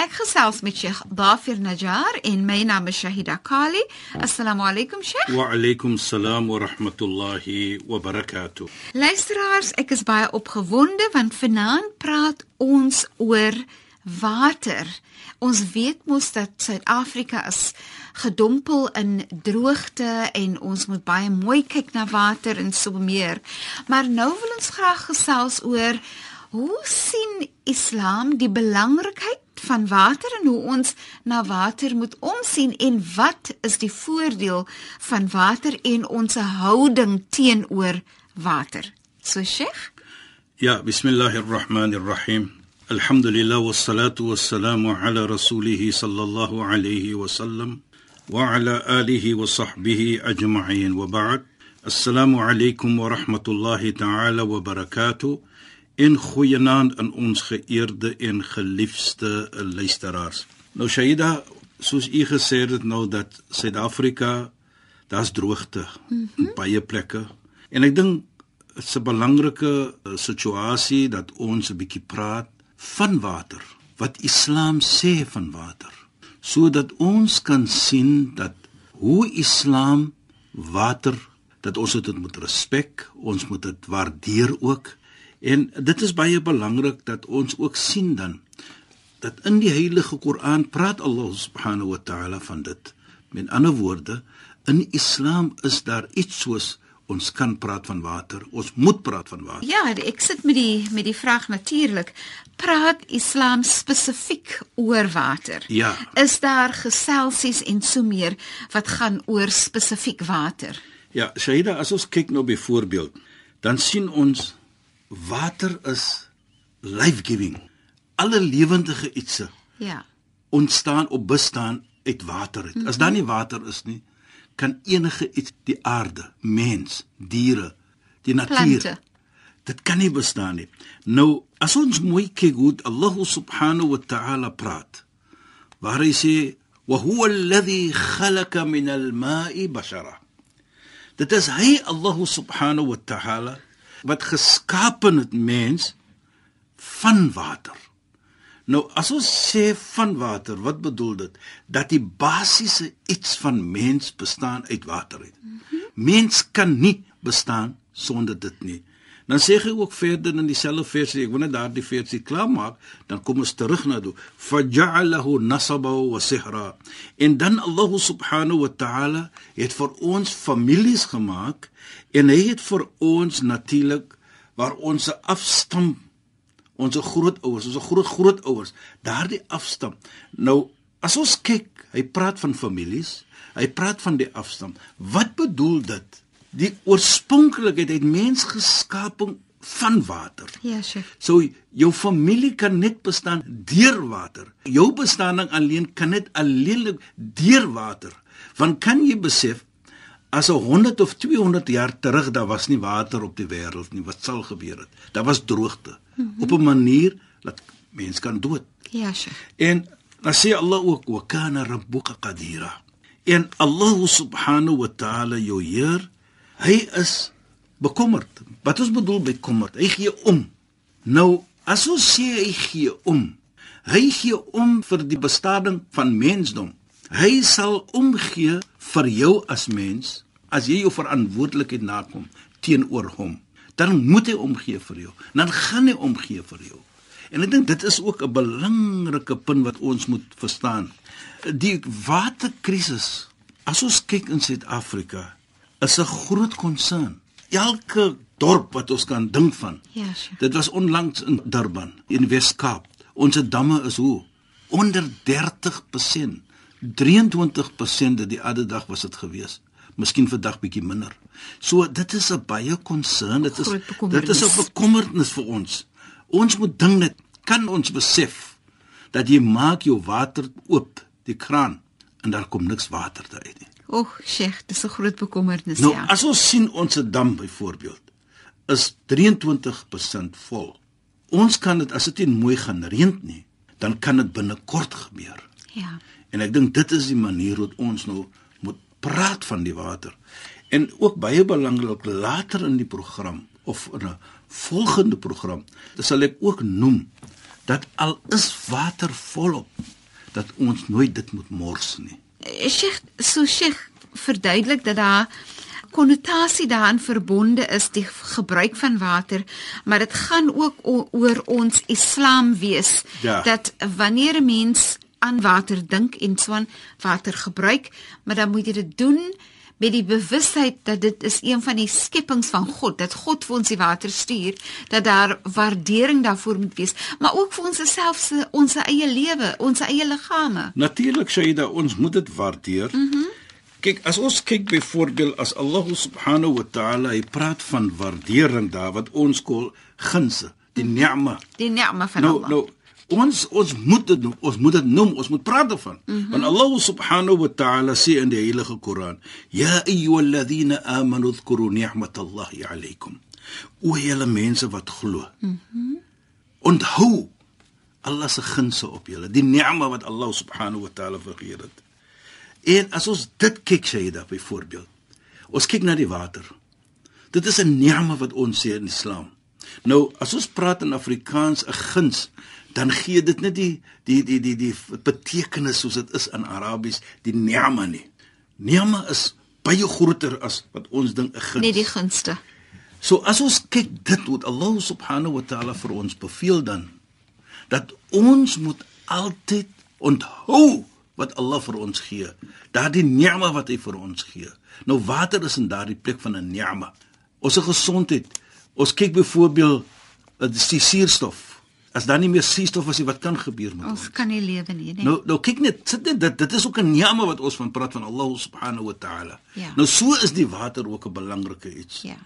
Ek gesels met Sheikh Dafir Najjar en my naam is Shahida Kali. Assalamu alaykum Sheikh. Wa alaykum salaam wa rahmatullahi wa barakatuh. Luisteraars, ek is baie opgewonde want vanaand praat ons oor water. Ons weet mos dat Suid-Afrika is gedompel in droogte en ons moet baie mooi kyk na water en so meer. Maar nou wil ons graag gesels oor hoe sien Islam die belangrikheid van water en hoe ons na water moet omsien en wat is die voordeel van water en ons houding teenoor water. So Sheikh? Ja, bismillahirrahmanirrahim. Alhamdulillah wassalatu wassalamu ala rasulih sallallahu alayhi wa sallam wa ala alihi wa sahbihi ajma'in wa ba'd. Assalamu alaykum wa rahmatullahi ta'ala wa barakatuh. En goeienaand aan ons geëerde en geliefde luisteraars. Nou Shaida, soos u gesê het nou dat Suid-Afrika daar's droogte mm -hmm. baie plekke. En ek dink dit's 'n belangrike uh, situasie dat ons 'n bietjie praat van water. Wat Islam sê van water. Sodat ons kan sien dat hoe Islam water dat ons dit moet respek, ons moet dit waardeer ook En dit is baie belangrik dat ons ook sien dan dat in die Heilige Koran praat Allah subhanahu wa ta'ala van dit. Met ander woorde, in Islam is daar iets soos ons kan praat van water. Ons moet praat van water. Ja, ek sit met die met die vraag natuurlik. Praat Islam spesifiek oor water? Ja. Is daar geselsies en so meer wat gaan oor spesifiek water? Ja, Shaida, as ons kyk nou byvoorbeeld, dan sien ons water is life-giving. Alle lewendige ietsie ja ontstaan op bestaan uit water uit. As daar nie water is nie, kan enige iets die aarde, mens, diere, die natuur Plante. dit kan nie bestaan nie. Nou as ons mooi kyk hoe Allah subhanahu wa ta'ala praat, waar hy sê wa huwa alladhi khalaqa min al-ma'i bashara. Dit is hy Allah subhanahu wa ta'ala wat geskapen het mens van water. Nou as ons sê van water, wat bedoel dit? Dat die basiese iets van mens bestaan uit water uit. -hmm. Mens kan nie bestaan sonder dit nie. Dan sê hy ook verder in dieselfde versie, ek wil net daardie versie klaarmaak, dan kom ons terug na toe. Faj'alahu nasaba wa sihra. En dan Allah subhanahu wa ta'ala het vir ons families gemaak en hy het vir ons natuurlik waar ons afstam ons grootouers, ons groot grootouers, daardie afstam. Nou as ons kyk, hy praat van families, hy praat van die afstam. Wat bedoel dit? Die oorspronklikheid het mens geskaping van water. Ja, Sheikh. So jou familie kan net bestaan deur water. Jou bestaaning alleen kan net alleenlik deur water. Want kan jy besef as 'n 100 of 200 jaar terug daar was nie water op die wêreld nie, wat sal gebeur het? Daar was droogte mm -hmm. op 'n manier dat mens kan dood. Ja, Sheikh. En dan sê Allah ook wa kana rabbuka qadira. En Allah subhanahu wa ta'ala jou Heer, hy is bekommerd. Wat ons bedoel met bekommerd? Hy gee om. Nou, as ons sê hy gee om, hy gee om vir die bestaaning van mensdom. Hy sal omgee vir jou as mens as jy jou verantwoordelikheid nakom teenoor hom. Dan moet hy omgee vir jou. Dan gaan hy omgee vir jou. En ek dink dit is ook 'n belangrike punt wat ons moet verstaan. Die waterkrisis, as ons kyk in Suid-Afrika, is 'n groot konsern. Elke dorp wat ons kan dink van. Ja, Sheikh. Dit was onlangs in Durban, in Wes-Kaap. Ons damme is hoe onder 30%. 23% die ander dag was dit gewees. Miskien vandag bietjie minder. So dit is 'n baie concern. Dit is dit is 'n bekommernis vir ons. Ons moet ding dit kan ons besef dat jy maak jou water oop, die kraan en daar kom niks water uit nie. Och, Sheikh, dis 'n groot bekommernis nou, ja. As ons sien ons dam byvoorbeeld is 23% vol. Ons kan dit as dit nie mooi gaan reën nie, dan kan dit binnekort gebeur. Ja. En ek dink dit is die manier hoe ons nou moet praat van die water. En ook baie belangrik later in die program of in 'n volgende program, dan sal ek ook noem dat al is water volop dat ons nooit dit moet mors nie. Sheikh, so Sheikh verduidelik dat daar konnotasie daaraan verbonde is die gebruik van water, maar dit gaan ook oor ons Islam wees ja. dat wanneer 'n mens aan water dink en swan water gebruik, maar dan moet jy dit doen met die bewustheid dat dit is een van die skepings van God, dat God vir ons die water stuur, dat daar waardering daarvoor moet wees, maar ook vir ons selfs ons eie lewe, ons eie liggame. Natuurlik sê jy dat ons moet dit waardeer. Mhm. Mm kyk, as ons kyk byvoorbeeld as Allah subhanahu wa ta'ala hy praat van waardering daar wat ons kol gunse, die ni'ma. Die ni'ma van nou, Allah. Nou, ons ons moet dit ons moet dit noem ons moet praat daarvan. Mm -hmm. want Allah subhanahu wa ta'ala sê in die heilige Koran ya ayyuhalladhina amanu dhkuru ni'matallahi alaykum. O julle mense wat glo. Mm -hmm. onthou Allah se gunste op julle die ni'ma wat Allah subhanahu wa ta'ala vergeer het. En as ons dit kyk Shaida byvoorbeeld ons kyk na die water. Dit is 'n ni'ma wat ons sê in Islam. Nou as ons praat in Afrikaans 'n guns dan gee dit net die die die die die betekenis soos dit is in Arabies die ni'ma nie. Ni'ma is baie groter as wat ons dink 'n guns. Nee, die gunste. So as ons kyk dit wat Allah subhanahu wa ta'ala vir ons beveel dan dat ons moet altyd onthou wat Allah vir ons gee. Daardie ni'ma wat hy vir ons gee. Nou water is in daardie plek van 'n ni'ma. Ons gesondheid. Ons kyk byvoorbeeld die suurstof as dan nie meer suurstof is nie, wat kan gebeur met ons? Ons kan nie lewe nie, nee. Nou nou kyk net, sit net dit dit is ook 'n niame wat ons van praat van Allah subhanahu wa ta'ala. Ja. Nou so is die water ook 'n belangrike iets. Ja.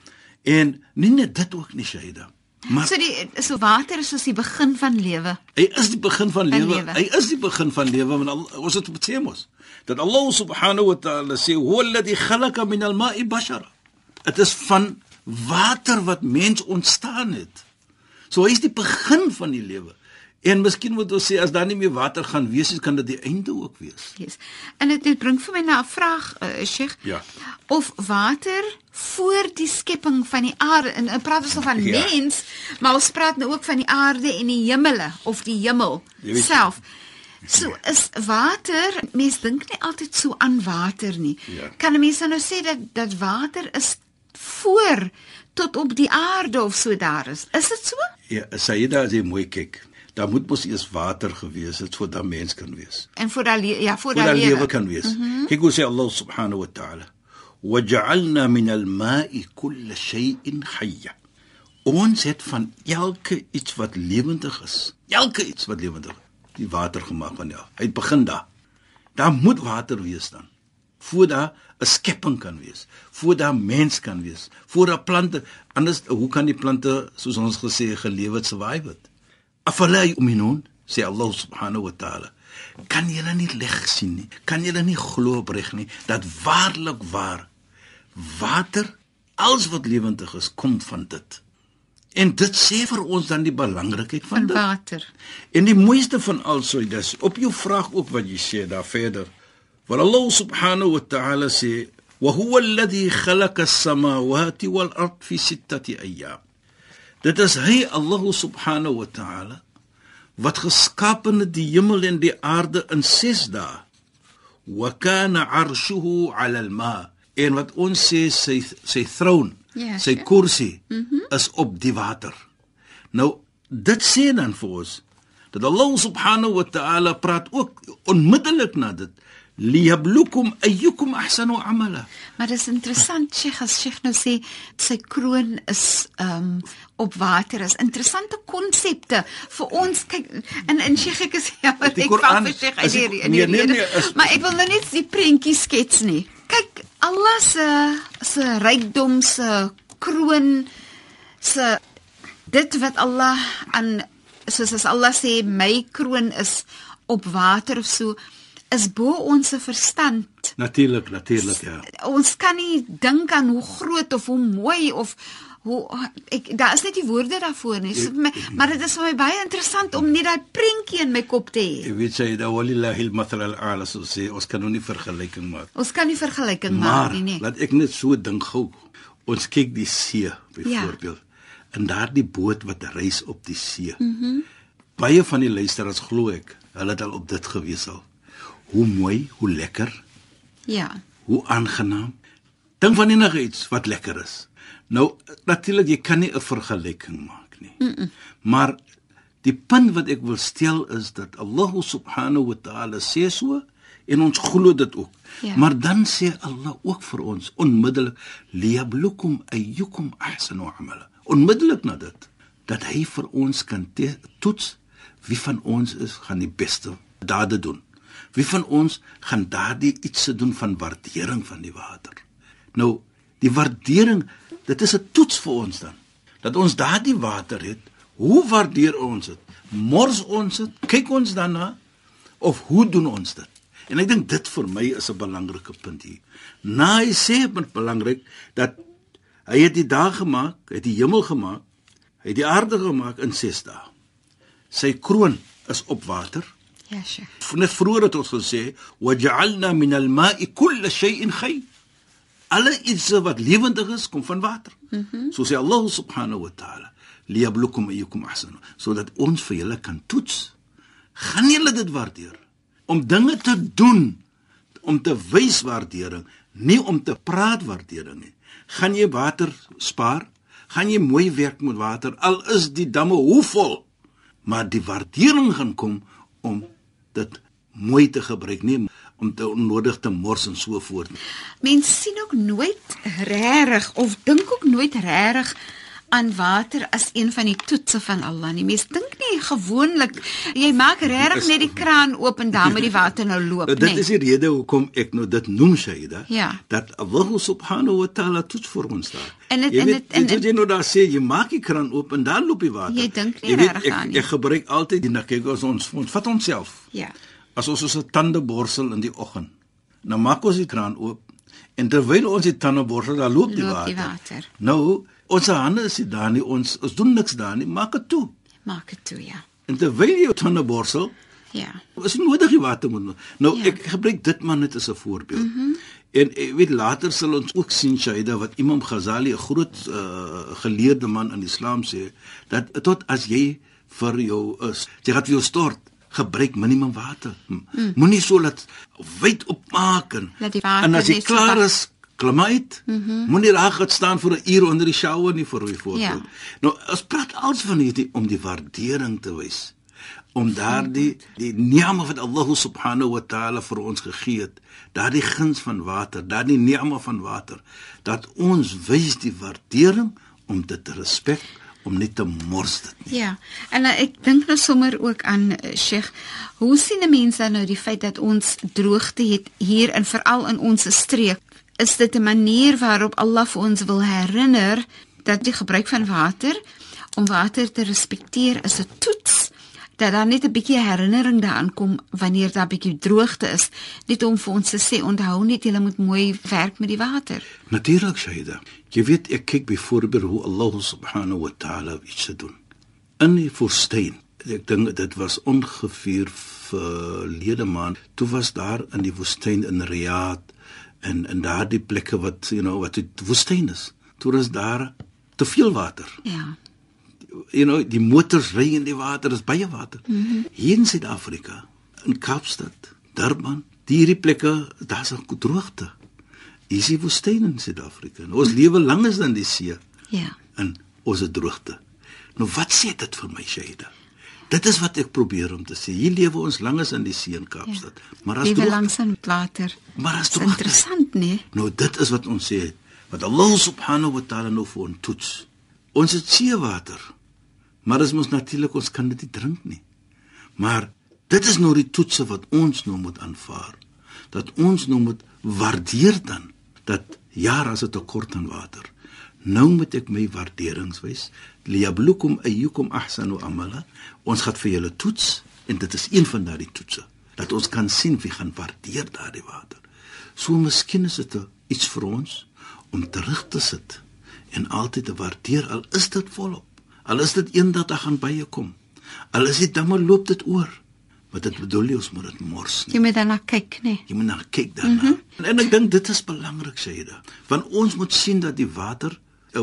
En nie net dit ook nie, Shaida. Maar so die so water is soos die begin van lewe. Hy is die begin van lewe. Hy is die begin van lewe want al, ons het op Temos dat Allah subhanahu wa ta'ala sê huwa alladhi khalaqa min al-ma'i bashara. Dit is van water wat mens ontstaan het. So hy is die begin van die lewe. En miskien moet ons sê as daar nie meer water gaan wees nie, kan dit die einde ook wees. Yes. En dit, dit bring vir my na 'n vraag, uh, Sheikh. Ja. Of water voor die skepping van die aarde en en praat ons nou van Ja. mens, maar ons praat nou ook van die aarde en die hemele of die hemel weet- self. So is water, mense dink nie altyd so aan water nie. Ja. Kan 'n mens nou sê dat dat water is voor tot op die aarde of so daar is. Is dit so? Ja, Sayyida as jy mooi kyk, daar moet mos eers water gewees het voordat mens kan wees. En voor daai le- ja, voor Voordat daai lewe kan wees. Mm -hmm. Kyk hoe sê Allah subhanahu wa ta'ala: "Waja'alna min al-ma'i kull shay'in hayya." Ons het van elke iets wat lewendig is, elke iets wat lewendig is, die water gemaak van ja. Hy het begin daar. Daar moet water wees dan. Voor daar 'n skepping kan wees, voor daar mens kan wees, voor daar plante, anders hoe kan die plante soos ons gesê gelewe het survive het? Afala yu'minun, sê Allah subhanahu wa ta'ala. Kan julle nie lig sien nie? Kan julle nie glo opreg nie dat waarlik waar water alles wat lewendig is kom van dit. En dit sê vir ons dan die belangrikheid van, van dit. water. En die mooiste van also dis op jou vraag ook wat jy sê daar verder. Want Allah subhanahu wa ta'ala sê wa huwa alladhi khalaqa as-samawati wal ard fi sittati ayyam. Dit is hy Allah subhanahu wa ta'ala wat geskapen het die hemel en die aarde in 6 dae. Wa kana 'arshuhu 'ala al-ma. En wat ons sê sy sy troon, Ja, sy sure. kursie mm -hmm. is op die water. Nou dit sê dan vir ons dat Allah subhanahu wa ta'ala praat ook onmiddellik na dit liyablukum ayyukum ahsanu amala. Maar dit is interessant, Sheikh, as Sheikh nou sê sy kroon is um, op water is interessante konsepte vir ons kyk en en Sheikh ek is ja, Die ek val vir Sheikh uit die- hierdie in nee, die nee, nee, is- Maar ek wil nou net die prentjie skets nie. Kyk, Allah se se rykdom se kroon se dit wat Allah aan soos as Allah sê my kroon is op water of so is bo ons verstand. Natuurlik, natuurlik ja. Ons kan nie dink aan hoe groot of hoe mooi of hoe ek daar is net nie woorde daarvoor nie. So, my, maar dit is vir my baie interessant om net daai prentjie in my kop te hê. Jy weet jy da walillahi al-mathal al-a'la so sê ons kan nou nie vergelyking maak. Ons kan nie vergelyking Maar maak nie, nee. laat ek net so dink gou. Ons kyk die see byvoorbeeld. Ja. En daardie boot wat reis op die see. Mhm. Mm Baie van die luisteraars glo ek, hulle het al op dit gewees al. Hoe mooi, hoe lekker, Ja. hoe aangenaam. Dink van enige iets wat lekker is. Nou natuurlik jy kan nie 'n vergelyking maak nie. Mm -mm. Maar die punt wat ek wil stel is dat Allah subhanahu wa ta'ala sê so en ons glo dit ook. Ja. Maar dan sê Allah ook vir ons onmiddellik liyablukum ayyukum ahsanu amala. Onmiddellik na dit dat hy vir ons kan toets wie van ons is gaan die beste dade doen. Wie van ons gaan daardie iets se doen van waardering van die water. Nou, die waardering, dit is 'n toets vir ons dan. Dat ons daardie water het, hoe waardeer ons dit? Mors ons dit? Kyk ons daarna of hoe doen ons dit? En ek dink dit vir my is 'n belangrike punt hier. Na hy sê dit belangrik dat hy het die dag gemaak, het die hemel gemaak, hy het die aarde gemaak in 6 dae. Sy kroon is op water. Ja, Sheikh. Net vroeër het ons gesê, "Waja'alna min al-ma'i kull shay'in hayy." Alle iets wat lewendig is, kom van water. Mm -hmm. So sê Allah subhanahu wa ta'ala, "Liyablukum ayyukum ahsanu." Sodat ons vir julle kan toets. Gaan julle dit waardeer? Om dinge te doen om te wys waardering, nie om te praat waardering nie. Gaan jy water spaar? Gaan jy mooi werk met water al is die damme hoe vol? Maar die waardering gaan kom om dit mooi te gebruik, nie om te onnodig te mors en so voort. Mense sien ook nooit regtig of dink ook nooit regtig aan water as een van die toetse van Allah nie. Mense dink nie gewoonlik jy maak regtig net die kraan oop en dan moet die water nou loop, Nou, dit nee. is die rede hoekom ek nou dit noem Shaida. Ja. Dat Allah subhanahu wa ta'ala toets vir ons daar. En jy en het- en- dit jy nou daar sê, jy maak die kraan oop en dan loop die water. Jy dink nie regtig ek, aan nie. Ek gebruik altyd die nou kyk as ons ons vat onsself. Ja. As ons ons tande borsel in die oggend. Dan maak ons die kraan oop en terwyl ons die tande borsel, dan loop die Loop water. die water. Nou, ons hande is nie daar nie, ons ons doen niks daar nie, maak dit toe. Maak dit toe, ja. En terwyl jy jou tande borsel, Ja. is nodig die water moet. Nou Ja. ek gebruik dit maar net as 'n voorbeeld. Mm -hmm. En ek weet later sal ons ook sien Shaida wat Imam Ghazali 'n groot uh, geleerde man in Islam sê dat tot as jy vir jou is, jy gaan vir jou stort, gebruik minimum water. Mm. Moenie so laat wyd opmaak en en as jy klaar is, klim uit. Mm -hmm. Moenie raak gaan staan vir 'n uur onder die shower nie vir 'n voorbeeld. Ja. Nou, ons praat als van hierdie om die waardering te wys. Om daardie die ni'ma wat Allah subhanahu wa ta'ala vir ons gegee het, daardie guns van water, daardie ni'ma van water, dat ons wys die waardering om dit te respek, om nie te mors dit nie. Ja. En uh, ek dink nou sommer ook aan uh, Sheikh, hoe sien 'n mens dan nou die feit dat ons droogte het hier en veral in ons streek? Is dit 'n manier waarop Allah vir ons wil herinner dat die gebruik van water om water te respekteer is 'n toets dat daar net 'n bietjie herinnering daaraan kom wanneer daar 'n bietjie droogte is, net om vir ons te sê onthou net jy moet mooi werk met die water. Natuurlik Shaida. Jy weet ek kyk byvoorbeeld hoe Allah subhanahu wa ta'ala iets doen. In die woestyn. Ek dink dit was ongeveer verlede maand. Toe was daar in die woestyn in Riyadh en in daardie plekke wat you know wat die woestyn is. Toe is daar te veel water. Ja. You know, die motors ry in die water, is baie water. Mm -hmm. Hier in Suid-Afrika, in Kaapstad, Durban, die hierdie plekke, daar's 'n droogte. Is die woestyn in Suid-Afrika. Ons lewe langs dan die see Ja. en ons het droogte. Nou wat sê dit vir my Shaida? Dit is wat ek probeer om te sê. Hier lewe ons langes in die see in Kaapstad. Ja. Maar as Lewe langs in water. Maar as Dis interessant, nee. Nou dit is wat ons sê, wat Allah subhanahu wa ta'ala nou vir ons toets. Ons het seewater. Maar dit mos natuurlik ons kan dit nie drink nie. Maar dit is nou die toetse wat ons nou moet aanvaar. Dat ons nou moet waardeer dan dat ja, as dit tekort aan water. Nou moet ek my waarderings wys. Liyablukum ayyukum ahsanu amala. Ons gaan vir julle toets en dit is een van daardie toetse dat ons kan sien wie gaan waardeer daardie water. So miskien is dit iets vir ons om terug te sit en altyd te waardeer al is dit volop. Al is dit eendag dan gaan baie kom. Al is dit dan maar loop dit oor. Wat dit bedoel jy ons moet dit mors nie. Jy moet daarna kyk, nee. Jy moet na kyk daarna. Mm -hmm. En ek dink dit is belangrik dit. Want ons moet sien dat die water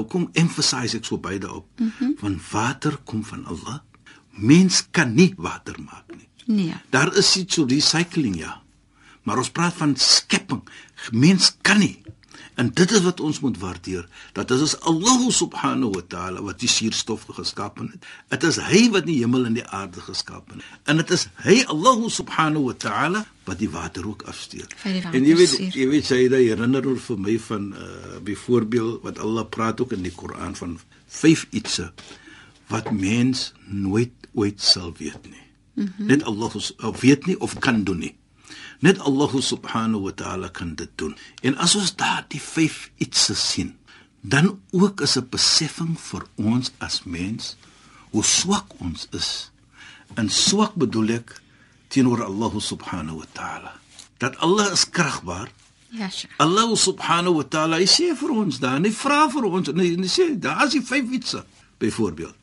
kom emphasize ek so beide op. Mm -hmm. Want water kom van Allah. Mens kan nie water maak nie. Nee. Daar is iets so recycling ja. Maar ons praat van skepping. Mens kan nie. En dit is wat ons moet waardeer. Dat dit is Allah subhanahu wa ta'ala wat die suurstof geskaap het. Dit is hy wat die hemel en die aarde geskaap het. En dit is hy Allah subhanahu wa ta'ala wat die water ook die En jy weet jy weet sy dit herinner oor vir my van uh byvoorbeeld wat Allah praat ook in die Koran van vyf ietsie wat mens nooit ooit sal weet nie. Mm -hmm. Net Allah weet nie of kan doen nie. Net Allah subhanahu wa ta'ala kan dit doen. En as ons daardie vyf ietsie sien, dan ook is 'n besefing vir ons as mens hoe swak ons is. En swak bedoel ek teenoor Allah subhanahu wa ta'ala. Dat Allah is kragbaar. Ja, Sheikh. Allah subhanahu wa ta'ala sê vir ons daar, hy vra vir ons en hy, sê daar is die vyf ietsie byvoorbeeld.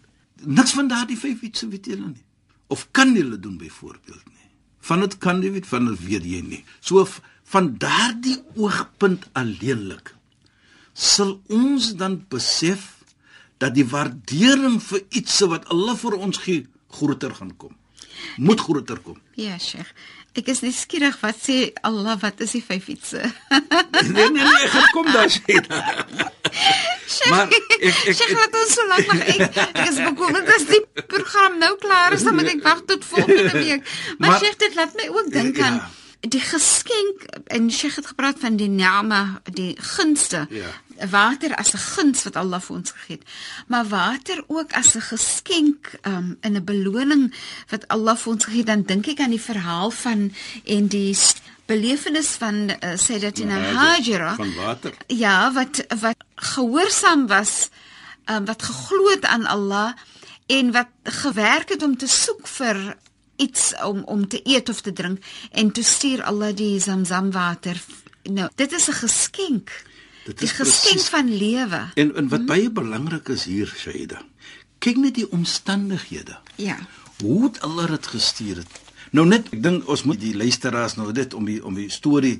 Niks van daardie vyf ietsie weet julle nie. Of kan julle doen byvoorbeeld nie. Van dit kan jy weet, van dit weet jy nie. So van daardie oogpunt alleenlik sal ons dan besef dat die waardering vir iets wat Allah vir ons gee groter gaan kom. Moet groter kom. Ja, Sheikh. Ek is nuuskierig wat sê Allah, wat is die vyf ietsie? Nee nee nee, ek gaan kom daar sê. Maar ek ek, Sheikh, laat ons so lank wag. Ek, ek is bekommerd as die program nou klaar is, dan moet ek wag tot volgende week. Maar, Maar- Sheikh, dit laat my ook dink aan Ja. die geskenk en Sheikh het gepraat van die name, die gunste. Ja. Water as 'n guns wat Allah vir ons gegee het. Maar water ook as 'n geskenk um, in 'n beloning wat Allah vir ons gegee het, dan dink ek aan die verhaal van en die belewenis van uh, Sayyidatina Hajira van water. ja wat wat gehoorsaam was um, wat geglo het aan Allah en wat gewerk het om te soek vir iets om om te eet of te drink en toe stuur Allah die Zamzam water nou dit is 'n geskenk Dit is geskenk presies- van lewe En en wat baie belangrik is hier, Shaida. Kyk net die omstandighede. ja Hoe het Allah dit gestuur het? Nou net, ek dink ons moet die luisteraars nou dit om die om die storie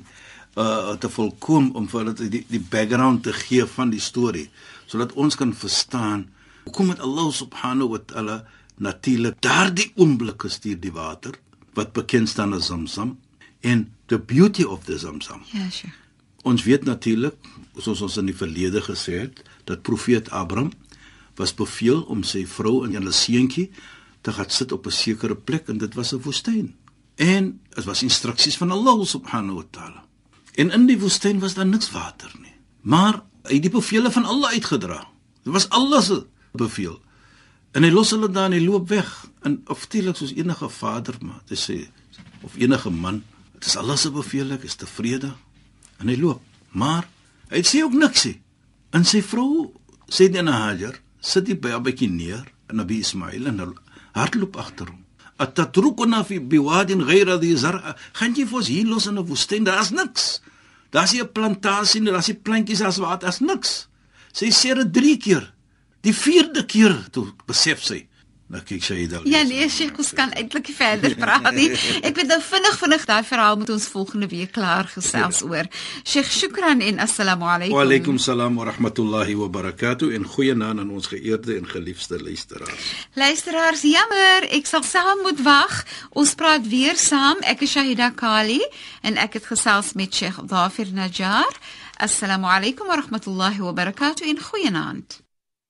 uh te volkom om vir hulle die die background te gee van die storie sodat ons kan verstaan hoekom het Allah subhanahu wa ta'ala natuurlik daardie oomblik gestuur die water wat bekend staan as Zamzam en the beauty of the Zamzam. ja Sheikh Ons weet natuurlik, soos ons in die verlede gesê het, dat profeet Abraham was beveel om sy vrou en hulle seentjie te gaan sit op 'n sekere plek en dit was 'n woestyn. En dit was instruksies van Allah subhanahu wa ta'ala. En in die woestyn was daar niks water nie. Maar hy het die bevele van Allah uitgedra. Dit was Allah se bevel. En hy los hulle daar en hy loop weg. En oftelik soos enige vader maar te sê of enige man, dit is Allah se bevel, ek is tevrede en hy loop. Maar hy sê ook niks nie. En sy vrou sê dit aan Hajar, sit die by 'n bietjie neer en Nabi Ismail en hardloop agter hom. Atatrukuna fi biwadin ghayra dhi zar'a. Gaan jy vir ons hier los in 'n woestyn? Daar's niks. Daar's nie 'n plantasie nie, daar's nie plantjies as water, daar's niks. Sy sê dit 3 keer. Die 4de keer toe besef sy. Nou kyk sy dit. Ja nee, Sheikh, ons kan eintlik nie verder praat nie. Ek weet nou vinnig vinnig daai verhaal moet ons volgende week klaar gesels oor. Sheikh, shukran en assalamu alaykum. Wa alaykum salaam wa rahmatullahi wa barakatuh en goeienaand aan ons geëerde en geliefde luisteraars. Luisteraars, jammer, ek sal saam moet wag. Ons praat weer saam. Ek is Shahida Kali en ek het gesels met Sheikh Dhafir Najjar. Assalamu alaykum wa rahmatullahi wa barakatuh en goeienaand.